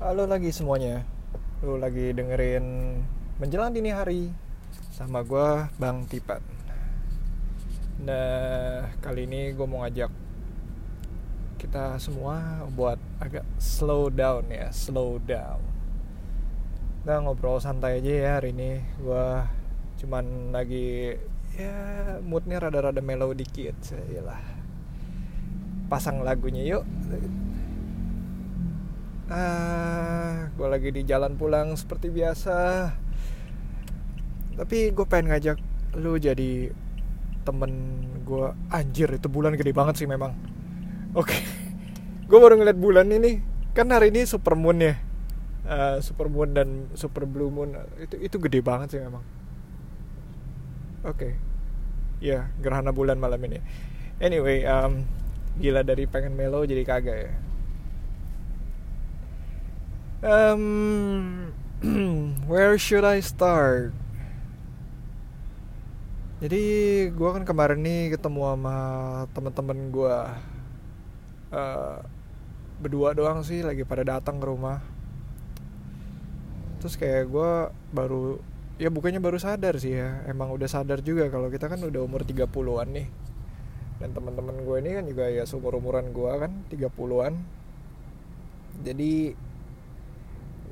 Halo lagi semuanya. Lu lagi dengerin Menjelang Dini Hari Sama gue Bang Tipan. Nah kali ini gue mau ngajak Kita semua buat agak slow down ya Slow down. Nah ngobrol santai aja ya hari ini. Gue cuman lagi Ya moodnya rada-rada mellow dikit Yalah Pasang lagunya yuk ah gue lagi di jalan pulang seperti biasa. Tapi gue pengen ngajak lu jadi temen gue anjir itu bulan gede banget sih memang. Oke okay. gue baru ngeliat bulan ini. Kan hari ini super moon ya? Uh, super moon dan super blue moon. Itu itu gede banget sih memang. Oke okay. ya yeah, gerhana bulan malam ini. Anyway um, gila dari pengen melo jadi kagak ya Um, where should I start? Jadi gue kan kemarin nih ketemu sama temen-temen gue uh, berdua doang sih lagi pada datang ke rumah. Terus kayak gue baru ya bukannya baru sadar sih ya, emang udah sadar juga kalau kita kan udah umur 30-an nih. Dan teman-teman gue ini kan juga ya seumur umuran gue kan 30-an. Jadi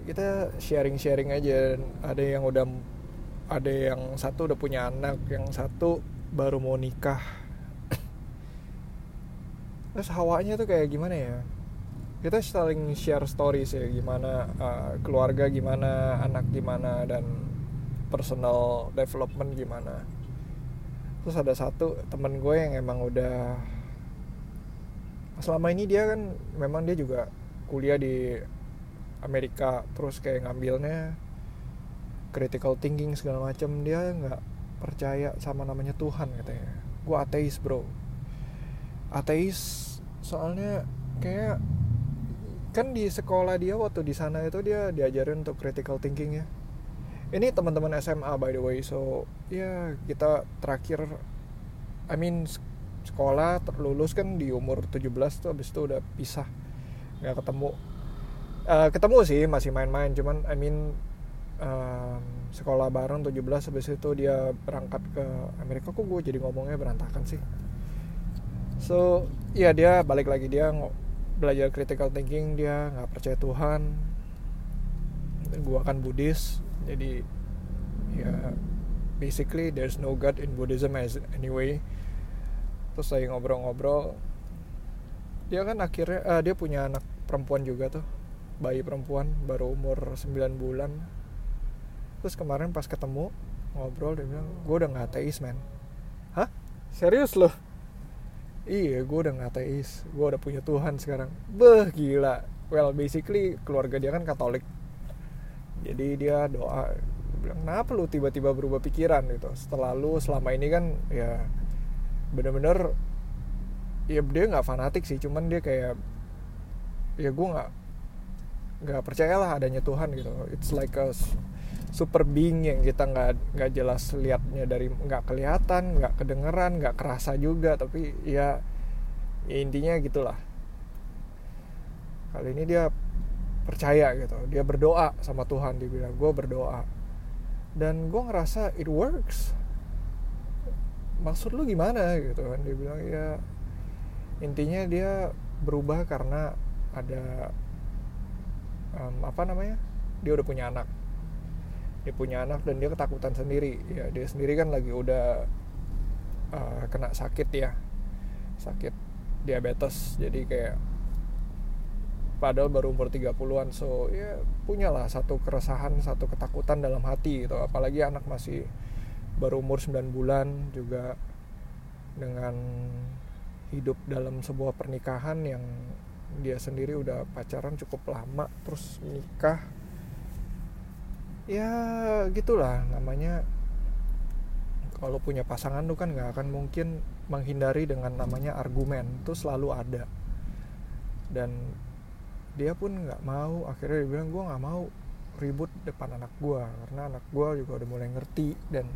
kita sharing-sharing aja. Ada yang udah ada yang satu udah punya anak yang satu baru mau nikah. Terus hawanya tuh kayak gimana ya? Kita saling share stories ya gimana uh, keluarga gimana anak gimana dan personal development gimana. Terus ada satu temen gue yang emang udah selama ini dia kan memang dia juga kuliah di Amerika terus kayak ngambilnya critical thinking segala macam dia nggak percaya sama namanya Tuhan katanya. Gue ateis bro. Ateis soalnya kayak kan di sekolah dia waktu di sana itu dia diajarin untuk critical thinking ya. Ini teman-teman SMA by the way. So ya kita terakhir I mean sekolah terlulus kan di umur 17 tuh abis itu udah pisah. Nggak ketemu uh, ketemu sih masih main-main. Cuman I mean um, sekolah bareng 17 habis itu dia berangkat ke Amerika. Kok gue jadi ngomongnya berantakan sih? So ya dia balik lagi dia belajar critical thinking dia nggak percaya Tuhan. Gue kan Buddhis jadi ya basically there's no God in Buddhism as anyway. Terus saya ngobrol-ngobrol dia kan akhirnya uh, dia punya anak perempuan juga tuh bayi perempuan baru umur 9 bulan. Terus kemarin pas ketemu ngobrol dia bilang gue udah nggak ateis men. Hah? Serius loh? Iya gue udah nggak ateis. Gue udah punya Tuhan sekarang. Beh gila. Well basically keluarga dia kan Katolik. Jadi dia doa dia bilang kenapa lu tiba-tiba berubah pikiran? Gitu. Setelah lu selama ini kan ya bener-bener ya dia nggak fanatik sih. Cuman dia kayak ya gue nggak nggak percayalah adanya Tuhan gitu. It's like a super being yang kita nggak nggak jelas liatnya dari nggak kelihatan nggak kedengeran nggak kerasa juga. Tapi ya, ya intinya gitulah. Kali ini dia percaya gitu. Dia berdoa sama Tuhan dia bilang gue berdoa. Dan gue ngerasa it works. Maksud lu gimana gitu kan? Dia bilang ya intinya dia berubah karena ada um, apa namanya? Dia udah punya anak. Dia punya anak dan dia ketakutan sendiri. Ya dia sendiri kan lagi udah uh, kena sakit ya. Sakit diabetes. Jadi kayak padahal baru umur 30-an so ya punyalah satu keresahan satu ketakutan dalam hati gitu. Apalagi anak masih baru umur 9 bulan juga dengan hidup dalam sebuah pernikahan yang dia sendiri udah pacaran cukup lama terus nikah. Ya gitulah namanya. Kalau punya pasangan tuh kan nggak akan mungkin menghindari dengan namanya argumen itu selalu ada. Dan dia pun nggak mau akhirnya dia bilang gue nggak mau ribut depan anak gue karena anak gue juga udah mulai ngerti. Dan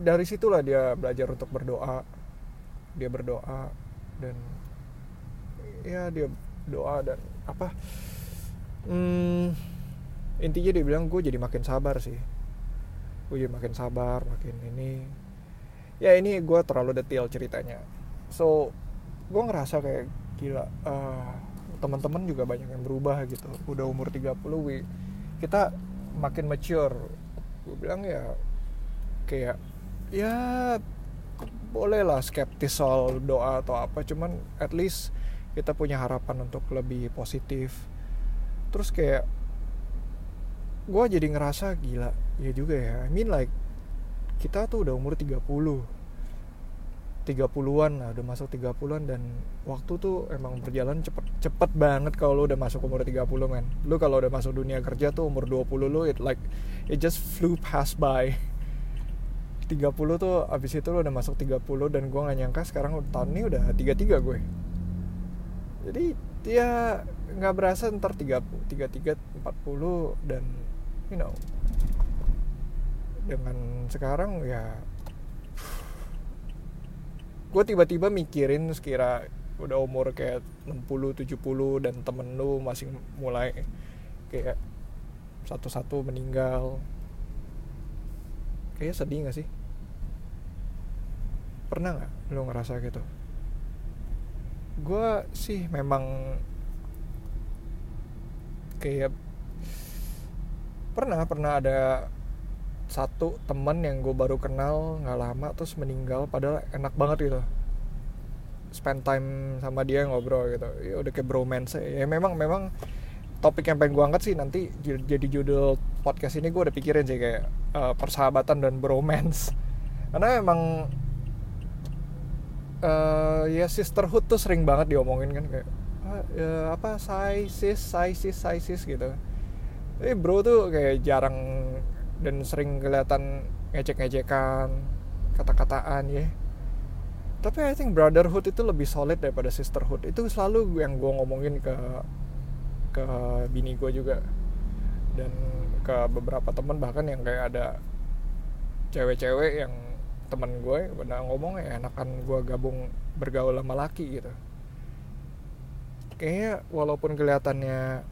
dari situlah dia belajar untuk berdoa. Dia berdoa dan ya dia doa dan apa hmm, intinya dia bilang gue jadi makin sabar sih. Gue jadi makin sabar makin ini. Ya ini gue terlalu detail ceritanya. So gue ngerasa kayak gila uh, teman-teman juga banyak yang berubah gitu. Udah umur 30 wi kita makin mature. Gue bilang ya kayak ya boleh lah skeptis soal doa atau apa cuman at least kita punya harapan untuk lebih positif. Terus kayak gue jadi ngerasa gila ya juga ya. I mean like kita tuh udah umur 30 30-an lah udah masuk 30-an dan waktu tuh emang berjalan cepet cepet banget kalau lu udah masuk umur 30 men. Lu kalau udah masuk dunia kerja tuh umur 20 lu it like it just flew past by. 30 tuh abis itu lu udah masuk 30 dan gue gak nyangka sekarang tahun ini udah 33 gue jadi dia nggak berasa ntar 30, 33, 40 dan you know. Dengan sekarang ya gue tiba-tiba mikirin sekira udah umur kayak 60 70 dan temen lu masih mulai kayak satu-satu meninggal. Kayak sedih gak sih? Pernah nggak lu ngerasa gitu gue sih memang kayak pernah pernah ada satu teman yang gue baru kenal nggak lama terus meninggal padahal enak banget gitu. Spend time sama dia ngobrol gitu. Ya udah kayak bromance ya memang memang topik yang pengen gue angkat sih nanti jadi judul podcast ini gue udah pikirin sih kayak uh, persahabatan dan bromance. Karena emang uh, ya sisterhood tuh sering banget diomongin kan kayak uh, ya, apa sis sis sis gitu. Tapi bro tuh kayak jarang dan sering kelihatan ngecek-ngecekan kata-kataan ya. Tapi I think brotherhood itu lebih solid daripada sisterhood. Itu selalu yang gue ngomongin ke ke bini gue juga. Dan ke beberapa teman bahkan yang kayak ada cewek-cewek yang teman gue benar ngomong ya enakan gue gabung bergaul sama laki gitu. Kayaknya walaupun kelihatannya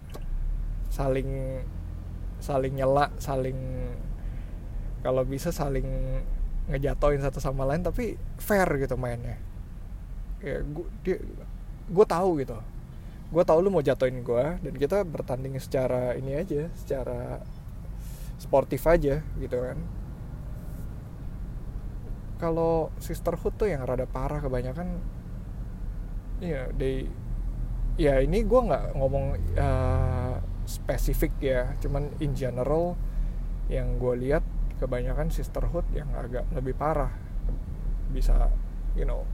saling saling nyela saling kalau bisa saling ngejatoin satu sama lain tapi fair gitu mainnya. Kayak gue dia gue tahu gitu. Gue tahu lu mau jatoin gue dan kita bertanding secara ini aja secara sportif aja gitu kan kalau sisterhood tuh yang rada parah kebanyakan ya yeah, they ya ini gue nggak ngomong uh, spesifik ya. Cuman in general yang gue lihat kebanyakan sisterhood yang agak lebih parah. Bisa you know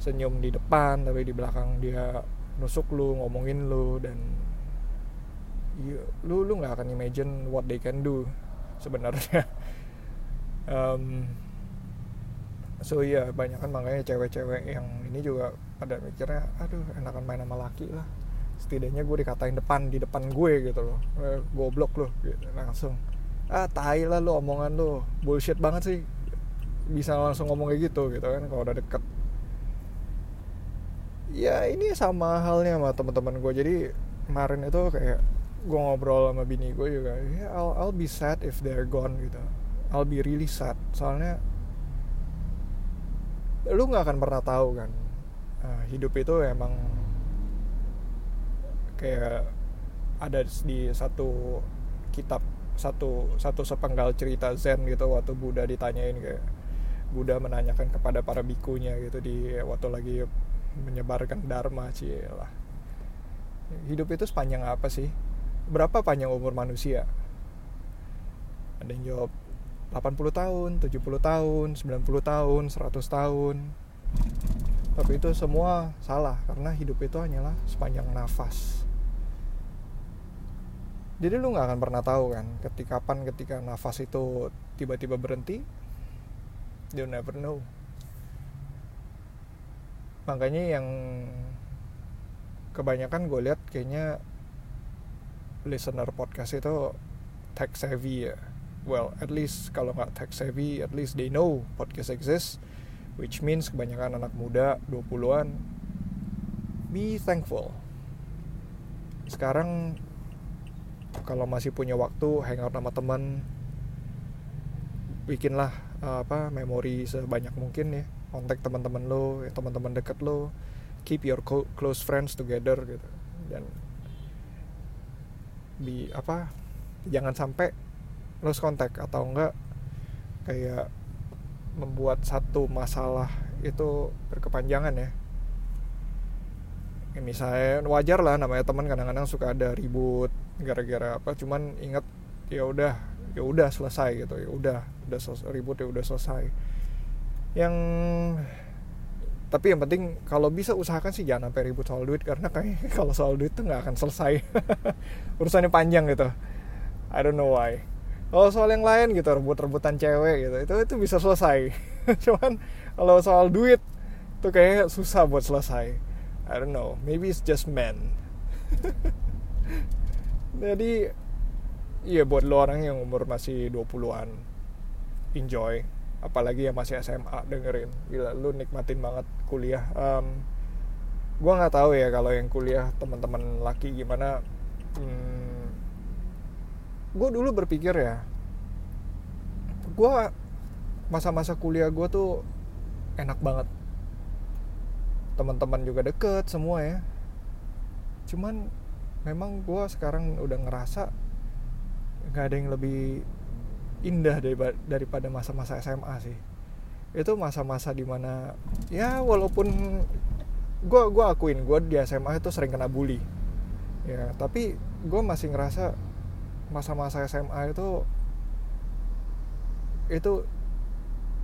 senyum di depan tapi di belakang dia nusuk lu ngomongin lu dan you, lu lu nggak akan imagine what they can do sebenarnya. Um, so iya yeah, banyak kan makanya cewek-cewek yang ini juga pada mikirnya aduh enakan main sama laki lah. Setidaknya gue dikatain depan di depan gue gitu loh. Eh, goblok loh gitu, langsung. Ah tai lah lo omongan lo bullshit banget sih. Bisa langsung ngomong kayak gitu gitu kan kalau udah deket. Ya ini sama halnya sama teman-teman gue jadi kemarin itu kayak gue ngobrol sama bini gue juga ya I'll, I'll be sad if they're gone gitu. I'll be really sad. Soalnya lu nggak akan pernah tahu kan nah, hidup itu emang kayak ada di satu kitab satu satu sepenggal cerita Zen gitu waktu Buddha ditanyain kayak Buddha menanyakan kepada para bikunya gitu di waktu lagi menyebarkan dharma lah. Hidup itu sepanjang apa sih? Berapa panjang umur manusia? Ada yang jawab 80 tahun 70 tahun 90 tahun 100 tahun. Tapi itu semua salah karena hidup itu hanyalah sepanjang nafas. Jadi lu nggak akan pernah tahu kan ketika kapan ketika nafas itu tiba-tiba berhenti you never know. Makanya yang kebanyakan gue lihat kayaknya listener podcast itu tech savvy ya well at least kalau nggak tech savvy at least they know podcast exists which means kebanyakan anak muda 20-an be thankful. Sekarang kalau masih punya waktu hangout sama teman bikinlah uh, apa memori sebanyak mungkin ya. Kontak teman-teman lo ya, teman-teman deket lo. Keep your close friends together gitu. Dan bi apa jangan sampai lose contact atau enggak kayak membuat satu masalah itu berkepanjangan ya. Ya, misalnya wajar lah namanya teman kadang-kadang suka ada ribut gara-gara apa cuman ingat ya udah ya udah selesai gitu ya udah udah selesai, ribut ya udah selesai. Yang tapi yang penting kalau bisa usahakan sih jangan sampai ribut soal duit karena kayak kalau soal duit tuh nggak akan selesai. Urusannya panjang gitu. I don't know why kalau soal yang lain gitu rebut-rebutan cewek gitu. Itu itu bisa selesai. Cuman kalau soal duit tuh kayak susah buat selesai. I don't know. Maybe it's just men. Jadi iya buat lo orang yang umur masih 20-an enjoy. Apalagi yang masih SMA dengerin. Gila lu nikmatin banget kuliah. Um, gue nggak tahu ya kalau yang kuliah teman-teman laki gimana. Hmm, gue dulu berpikir ya gue masa-masa kuliah gue tuh enak banget. Teman-teman juga deket semua ya. Cuman memang gue sekarang udah ngerasa nggak ada yang lebih indah daripada masa-masa SMA sih. Itu masa-masa di mana ya walaupun gue gua akuin gue di SMA itu sering kena bully. Ya tapi gue masih ngerasa masa-masa SMA itu itu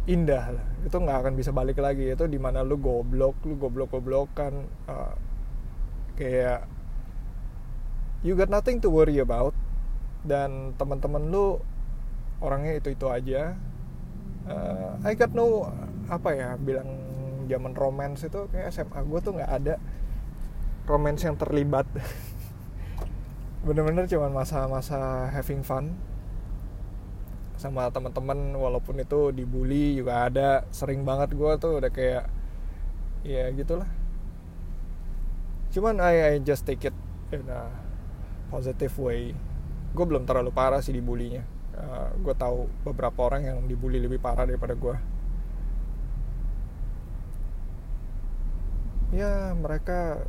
indah lah. Itu nggak akan bisa balik lagi. Itu di mana lu goblok lu goblok goblokan uh, kayak you got nothing to worry about. Dan teman-teman lu orangnya itu itu aja. Uh, I got no apa ya bilang zaman romance itu kayak SMA gue tuh nggak ada romance yang terlibat bener-bener cuman masa-masa having fun. Sama teman-teman walaupun itu dibully juga ada. Sering banget gue tuh udah kayak ya gitulah. Cuman I, I just take it in a positive way. Gue belum terlalu parah sih dibulinya uh, gue tahu beberapa orang yang dibully lebih parah daripada gue ya mereka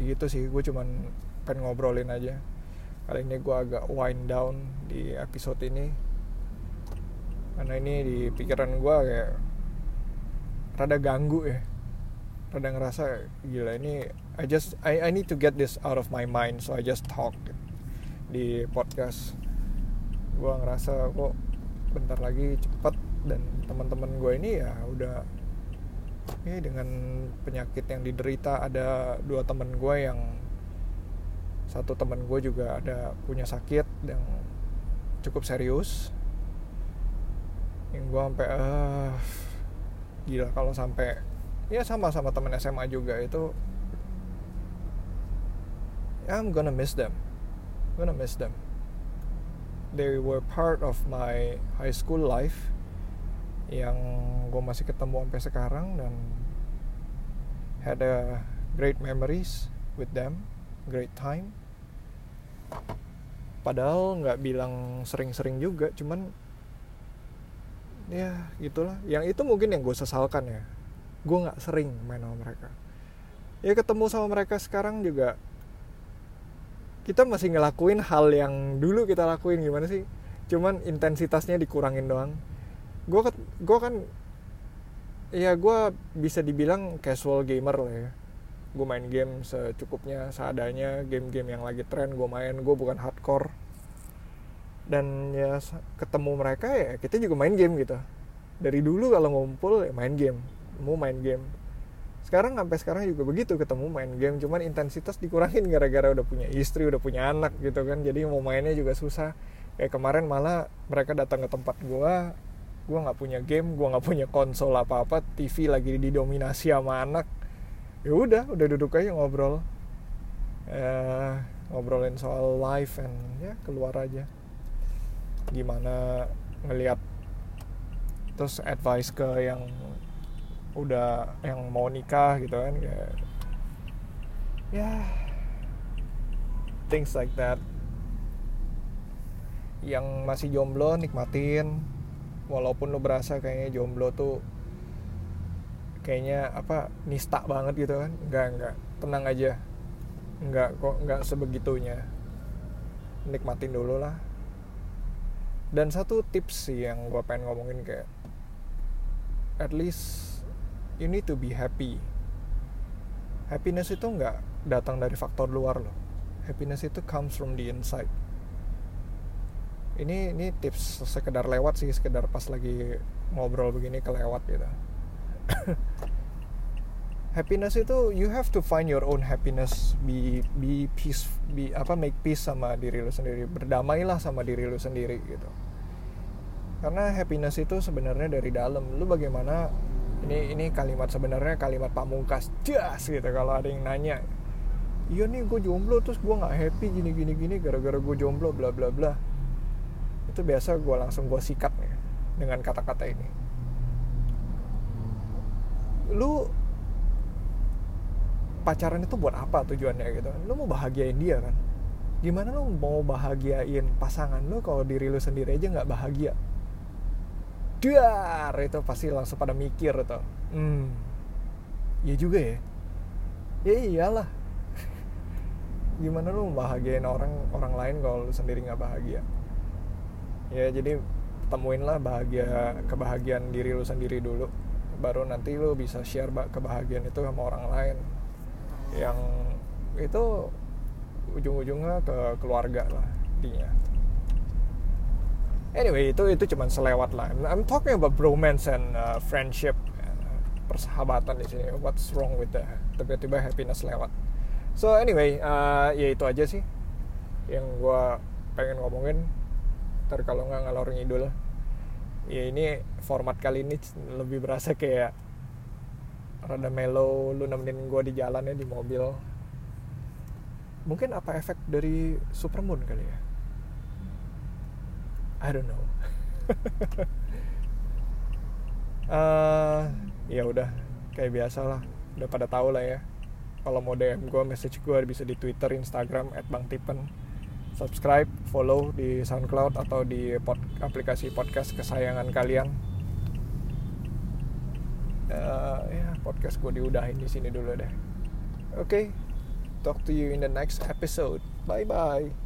gitu sih gue cuman pengen ngobrolin aja. Kali ini gue agak wind down di episode ini. Karena ini di pikiran gue kayak rada ganggu ya. Rada ngerasa gila ini I just I, I need to get this out of my mind so I just talk di podcast. Gue ngerasa kok bentar lagi cepet? Dan teman-teman gue ini ya udah dengan penyakit yang diderita ada dua teman gue yang satu teman gue juga ada punya sakit yang cukup serius. Yang gue sampai uh, gila kalau sampai ya sama sama teman SMA juga itu I'm gonna miss them. I'm gonna miss them. They were part of my high school life yang gue masih ketemu sampai sekarang dan had a great memories with them great time. Padahal nggak bilang sering-sering juga cuman ya gitulah. Yang itu mungkin yang gue sesalkan ya. Gue nggak sering main sama mereka. Ya ketemu sama mereka sekarang juga kita masih ngelakuin hal yang dulu kita lakuin gimana sih? Cuman intensitasnya dikurangin doang gue gue kan ya gue bisa dibilang casual gamer lah ya. Gue main game secukupnya seadanya game-game yang lagi tren gue main gue bukan hardcore. Dan ya ketemu mereka ya kita juga main game gitu. Dari dulu kalau ngumpul ya main game mau main game. Sekarang sampai sekarang juga begitu ketemu main game cuman intensitas dikurangin gara-gara udah punya istri udah punya anak gitu kan. Jadi mau mainnya juga susah. Kayak kemarin malah mereka datang ke tempat gue gue nggak punya game gue nggak punya konsol apa apa TV lagi didominasi sama anak. Ya udah udah duduk aja ngobrol. Eh, ngobrolin soal life and ya keluar aja. Gimana ngelihat terus advice ke yang udah yang mau nikah gitu kan ya things like that. Yang masih jomblo nikmatin walaupun lo berasa kayaknya jomblo tuh kayaknya apa nista banget gitu kan. Enggak enggak tenang aja. Enggak kok enggak sebegitunya. Nikmatin dulu lah. Dan satu tips sih yang gue pengen ngomongin kayak at least you need to be happy. Happiness itu nggak datang dari faktor luar loh. Happiness itu comes from the inside ini ini tips sekedar lewat sih sekedar pas lagi ngobrol begini kelewat gitu. Happiness itu you have to find your own happiness. Be be peace be apa make peace sama diri lu sendiri. Berdamailah sama diri lu sendiri gitu. Karena happiness itu sebenarnya dari dalam. Lu bagaimana ini ini kalimat sebenarnya kalimat pamungkas jas! gitu kalau ada yang nanya. Iya nih gue jomblo terus gue nggak happy gini gini gini gara-gara gue jomblo bla bla bla itu biasa gue langsung gue sikat nih dengan kata-kata ini. Lu pacaran itu buat apa tujuannya gitu? Lu mau bahagiain dia kan? Gimana lu mau bahagiain pasangan lu kalau diri lu sendiri aja nggak bahagia? Dar itu pasti langsung pada mikir tuh. Hmm. Ya juga ya? Ya iyalah. Gimana lu bahagiain orang orang lain kalau lu sendiri nggak bahagia ya jadi temuin lah bahagia kebahagiaan diri lu sendiri dulu. Baru nanti lu bisa share kebahagiaan itu sama orang lain. Yang itu ujung-ujungnya ke keluarga lah intinya. Anyway itu itu cuman selewat lah. I'm talking about romance and uh, friendship uh, persahabatan di sini. What's wrong with that? Tiba-tiba happiness lewat. So anyway uh, ya itu aja sih yang gue pengen ngomongin ntar kalau nggak ngalor ngidul. Ya ini format kali ini lebih berasa kayak rada mellow lu nemenin gue di jalan ya di mobil. Mungkin apa efek dari supermoon kali ya? I don't know. Uh, ya udah kayak biasa lah. Udah pada tahu lah ya. Kalau mau DM gue message gue bisa di Twitter Instagram @bangtipen subscribe follow di SoundCloud atau di pod, aplikasi podcast kesayangan kalian. Uh, ya podcast gue diudahin di sini dulu deh. Oke okay, talk to you in the next episode. Bye bye